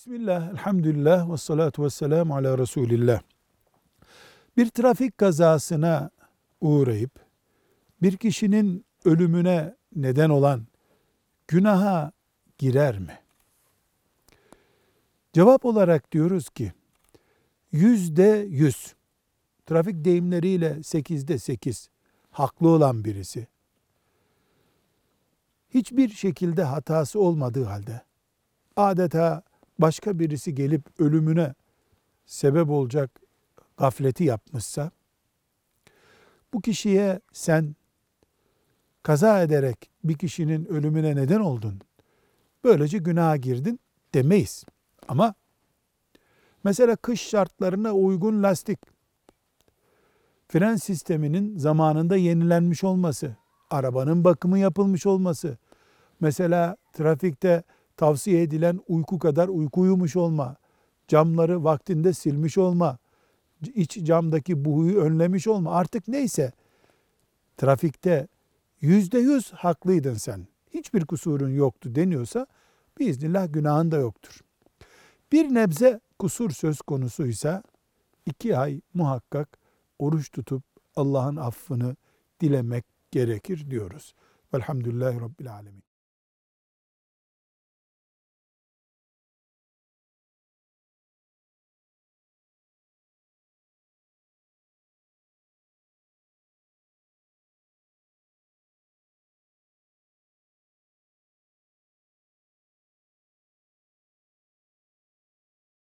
Bismillah, elhamdülillah ve salatu ve selamu ala Resulillah. Bir trafik kazasına uğrayıp bir kişinin ölümüne neden olan günaha girer mi? Cevap olarak diyoruz ki yüzde yüz trafik deyimleriyle sekizde sekiz haklı olan birisi hiçbir şekilde hatası olmadığı halde adeta başka birisi gelip ölümüne sebep olacak gafleti yapmışsa bu kişiye sen kaza ederek bir kişinin ölümüne neden oldun. Böylece günaha girdin demeyiz. Ama mesela kış şartlarına uygun lastik, fren sisteminin zamanında yenilenmiş olması, arabanın bakımı yapılmış olması, mesela trafikte tavsiye edilen uyku kadar uyku uyumuş olma, camları vaktinde silmiş olma, iç camdaki buhuyu önlemiş olma artık neyse trafikte yüzde yüz haklıydın sen. Hiçbir kusurun yoktu deniyorsa biiznillah günahın da yoktur. Bir nebze kusur söz konusuysa iki ay muhakkak oruç tutup Allah'ın affını dilemek gerekir diyoruz. Velhamdülillahi Rabbil Alemin.